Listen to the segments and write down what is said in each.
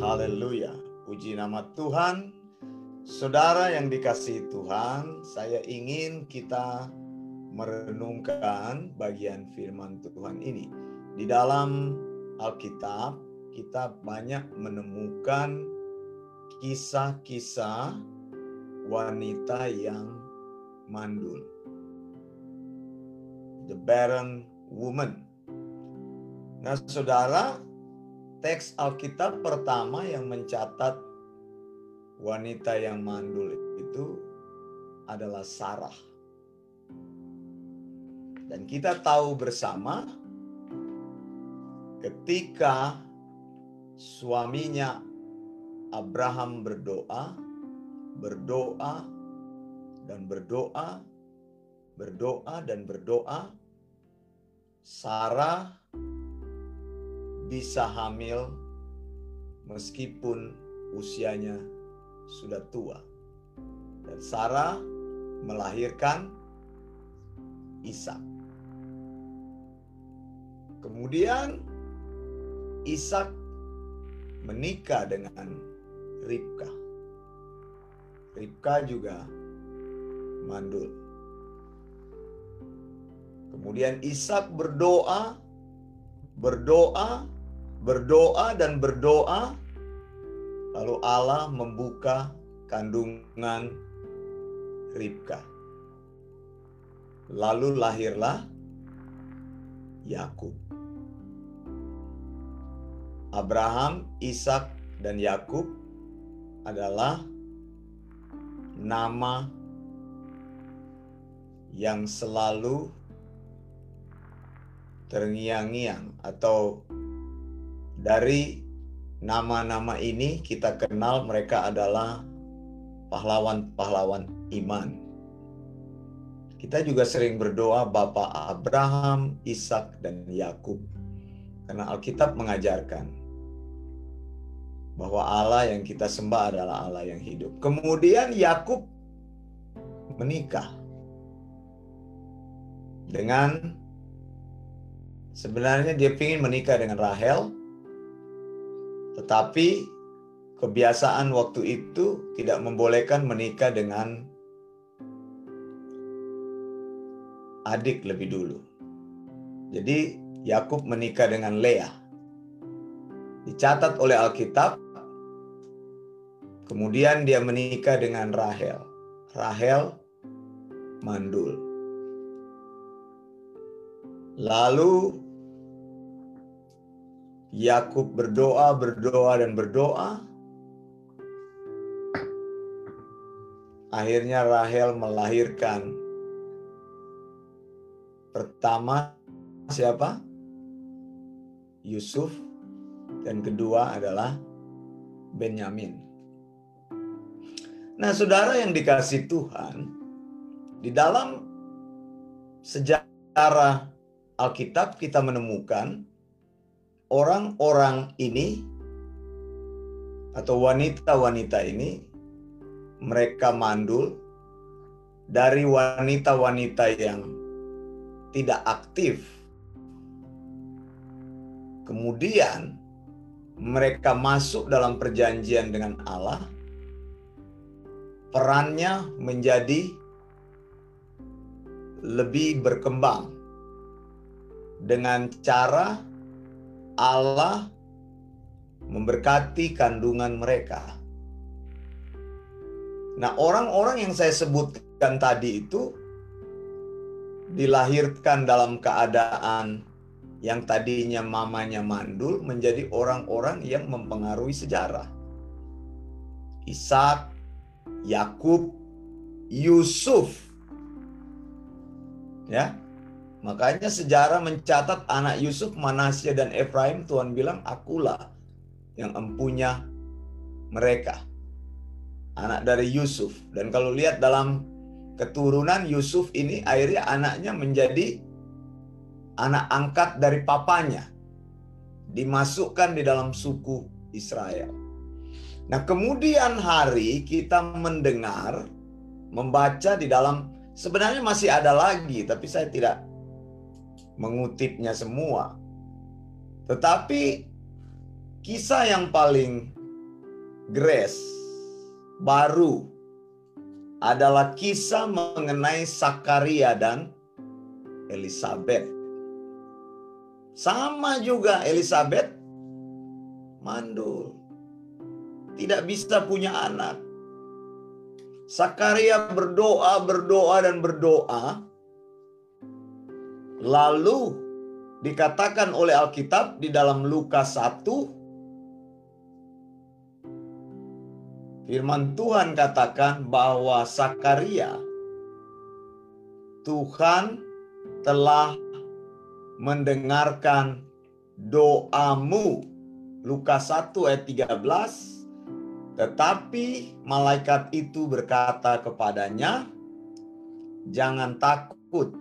Haleluya. Puji nama Tuhan. Saudara yang dikasihi Tuhan, saya ingin kita merenungkan bagian firman Tuhan ini. Di dalam Alkitab, kita banyak menemukan kisah-kisah wanita yang mandul. The barren woman. Nah, saudara, teks Alkitab pertama yang mencatat wanita yang mandul itu adalah Sarah. Dan kita tahu bersama ketika suaminya Abraham berdoa, berdoa, dan berdoa, berdoa, dan berdoa, Sarah bisa hamil meskipun usianya sudah tua. Dan Sarah melahirkan Ishak. Kemudian Ishak menikah dengan Ribka. Ribka juga mandul. Kemudian Ishak berdoa, berdoa, berdoa dan berdoa. Lalu Allah membuka kandungan Ribka. Lalu lahirlah Yakub. Abraham, Ishak, dan Yakub adalah nama yang selalu terngiang-ngiang atau dari nama-nama ini kita kenal mereka adalah pahlawan-pahlawan iman. Kita juga sering berdoa Bapak Abraham, Ishak dan Yakub. Karena Alkitab mengajarkan bahwa Allah yang kita sembah adalah Allah yang hidup. Kemudian Yakub menikah dengan sebenarnya dia ingin menikah dengan Rahel, tetapi kebiasaan waktu itu tidak membolehkan menikah dengan adik lebih dulu. Jadi Yakub menikah dengan Leah. Dicatat oleh Alkitab. Kemudian dia menikah dengan Rahel. Rahel mandul. Lalu Yakub berdoa, berdoa dan berdoa. Akhirnya Rahel melahirkan pertama siapa? Yusuf dan kedua adalah Benyamin. Nah, saudara yang dikasih Tuhan, di dalam sejarah Alkitab kita menemukan orang-orang ini atau wanita-wanita ini mereka mandul dari wanita-wanita yang tidak aktif. Kemudian mereka masuk dalam perjanjian dengan Allah. Perannya menjadi lebih berkembang dengan cara Allah memberkati kandungan mereka. Nah, orang-orang yang saya sebutkan tadi itu dilahirkan dalam keadaan yang tadinya mamanya mandul menjadi orang-orang yang mempengaruhi sejarah. Ishak, Yakub, Yusuf. Ya. Makanya sejarah mencatat anak Yusuf, Manasya dan Efraim Tuhan bilang akulah yang empunya mereka. Anak dari Yusuf. Dan kalau lihat dalam keturunan Yusuf ini akhirnya anaknya menjadi anak angkat dari papanya. Dimasukkan di dalam suku Israel. Nah kemudian hari kita mendengar, membaca di dalam, sebenarnya masih ada lagi, tapi saya tidak mengutipnya semua. Tetapi kisah yang paling grace baru adalah kisah mengenai Sakaria dan Elizabeth. Sama juga Elizabeth mandul. Tidak bisa punya anak. Sakaria berdoa, berdoa dan berdoa. Lalu dikatakan oleh Alkitab di dalam Lukas 1 Firman Tuhan katakan bahwa Sakaria Tuhan telah mendengarkan doamu. Lukas 1 ayat 13. Tetapi malaikat itu berkata kepadanya, "Jangan takut,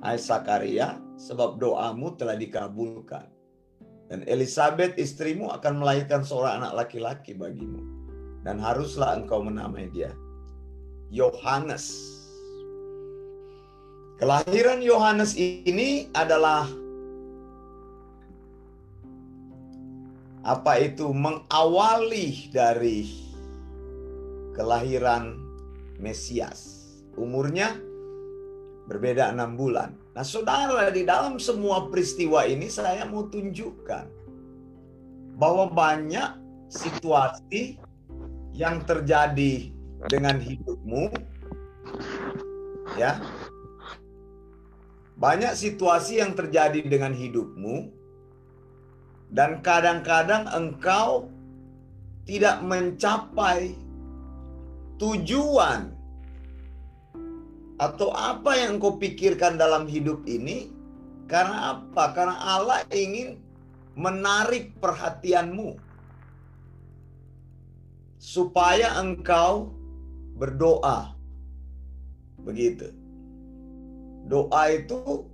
hai Sakaria, sebab doamu telah dikabulkan. Dan Elizabeth istrimu akan melahirkan seorang anak laki-laki bagimu dan haruslah engkau menamai dia Yohanes. Kelahiran Yohanes ini adalah apa itu mengawali dari kelahiran Mesias. Umurnya berbeda enam bulan. Nah saudara di dalam semua peristiwa ini saya mau tunjukkan bahwa banyak situasi yang terjadi dengan hidupmu ya banyak situasi yang terjadi dengan hidupmu dan kadang-kadang engkau tidak mencapai tujuan atau apa yang kau pikirkan dalam hidup ini karena apa? Karena Allah ingin menarik perhatianmu supaya engkau berdoa. Begitu. Doa itu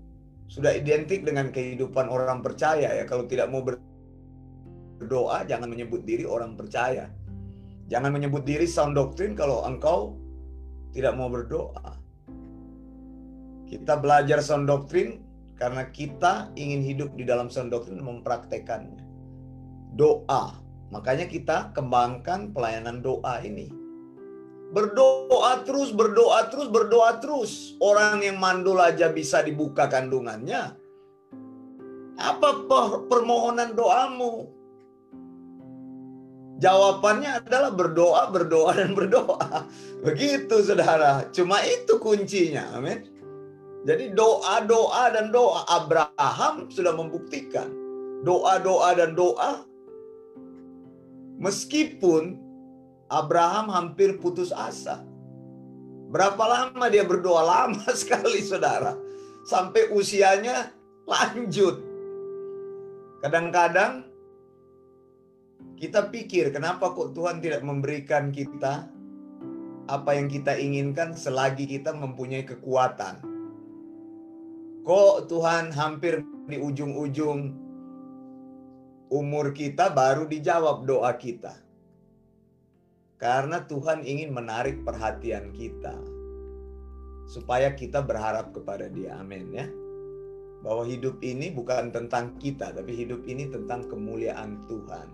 sudah identik dengan kehidupan orang percaya ya. Kalau tidak mau berdoa, jangan menyebut diri orang percaya. Jangan menyebut diri sound doctrine kalau engkau tidak mau berdoa. Kita belajar sound doctrine karena kita ingin hidup di dalam sound doctrine mempraktekannya. Doa Makanya kita kembangkan pelayanan doa ini. Berdoa terus, berdoa terus, berdoa terus. Orang yang mandul aja bisa dibuka kandungannya. Apa permohonan doamu? Jawabannya adalah berdoa, berdoa, dan berdoa. Begitu saudara. Cuma itu kuncinya. Amin. Jadi doa, doa, dan doa. Abraham sudah membuktikan. Doa, doa, dan doa Meskipun Abraham hampir putus asa. Berapa lama dia berdoa? Lama sekali saudara. Sampai usianya lanjut. Kadang-kadang kita pikir kenapa kok Tuhan tidak memberikan kita apa yang kita inginkan selagi kita mempunyai kekuatan. Kok Tuhan hampir di ujung-ujung umur kita baru dijawab doa kita. Karena Tuhan ingin menarik perhatian kita. Supaya kita berharap kepada dia. Amin ya. Bahwa hidup ini bukan tentang kita. Tapi hidup ini tentang kemuliaan Tuhan.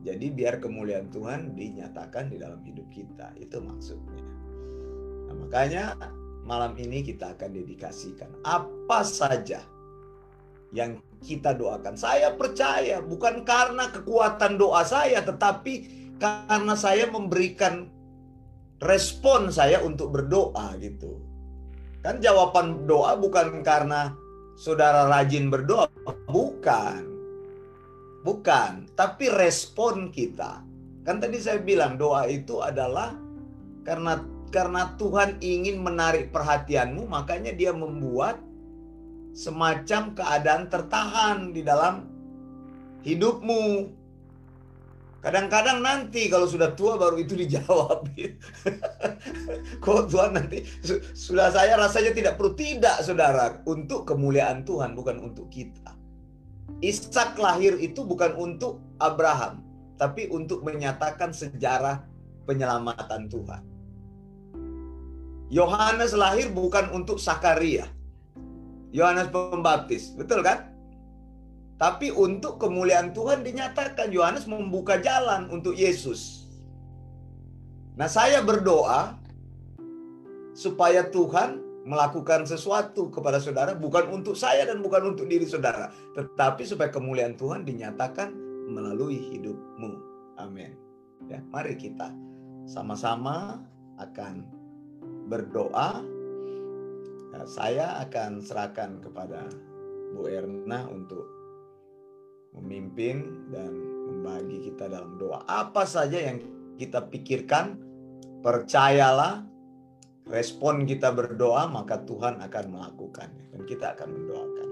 Jadi biar kemuliaan Tuhan dinyatakan di dalam hidup kita. Itu maksudnya. Nah, makanya malam ini kita akan dedikasikan apa saja yang kita doakan. Saya percaya bukan karena kekuatan doa saya, tetapi karena saya memberikan respon saya untuk berdoa gitu. Kan jawaban doa bukan karena saudara rajin berdoa, bukan. Bukan, tapi respon kita. Kan tadi saya bilang doa itu adalah karena karena Tuhan ingin menarik perhatianmu, makanya dia membuat semacam keadaan tertahan di dalam hidupmu. Kadang-kadang nanti kalau sudah tua baru itu dijawab. Kok Tuhan nanti sudah saya rasanya tidak perlu tidak saudara untuk kemuliaan Tuhan bukan untuk kita. Ishak lahir itu bukan untuk Abraham, tapi untuk menyatakan sejarah penyelamatan Tuhan. Yohanes lahir bukan untuk Sakaria, Yohanes Pembaptis, betul kan? tapi untuk kemuliaan Tuhan dinyatakan Yohanes membuka jalan untuk Yesus. Nah, saya berdoa supaya Tuhan melakukan sesuatu kepada saudara bukan untuk saya dan bukan untuk diri saudara, tetapi supaya kemuliaan Tuhan dinyatakan melalui hidupmu. Amin. Ya, mari kita sama-sama akan berdoa. Ya, saya akan serahkan kepada Bu Erna untuk memimpin dan membagi kita dalam doa. Apa saja yang kita pikirkan, percayalah, respon kita berdoa, maka Tuhan akan melakukannya. Dan kita akan mendoakan.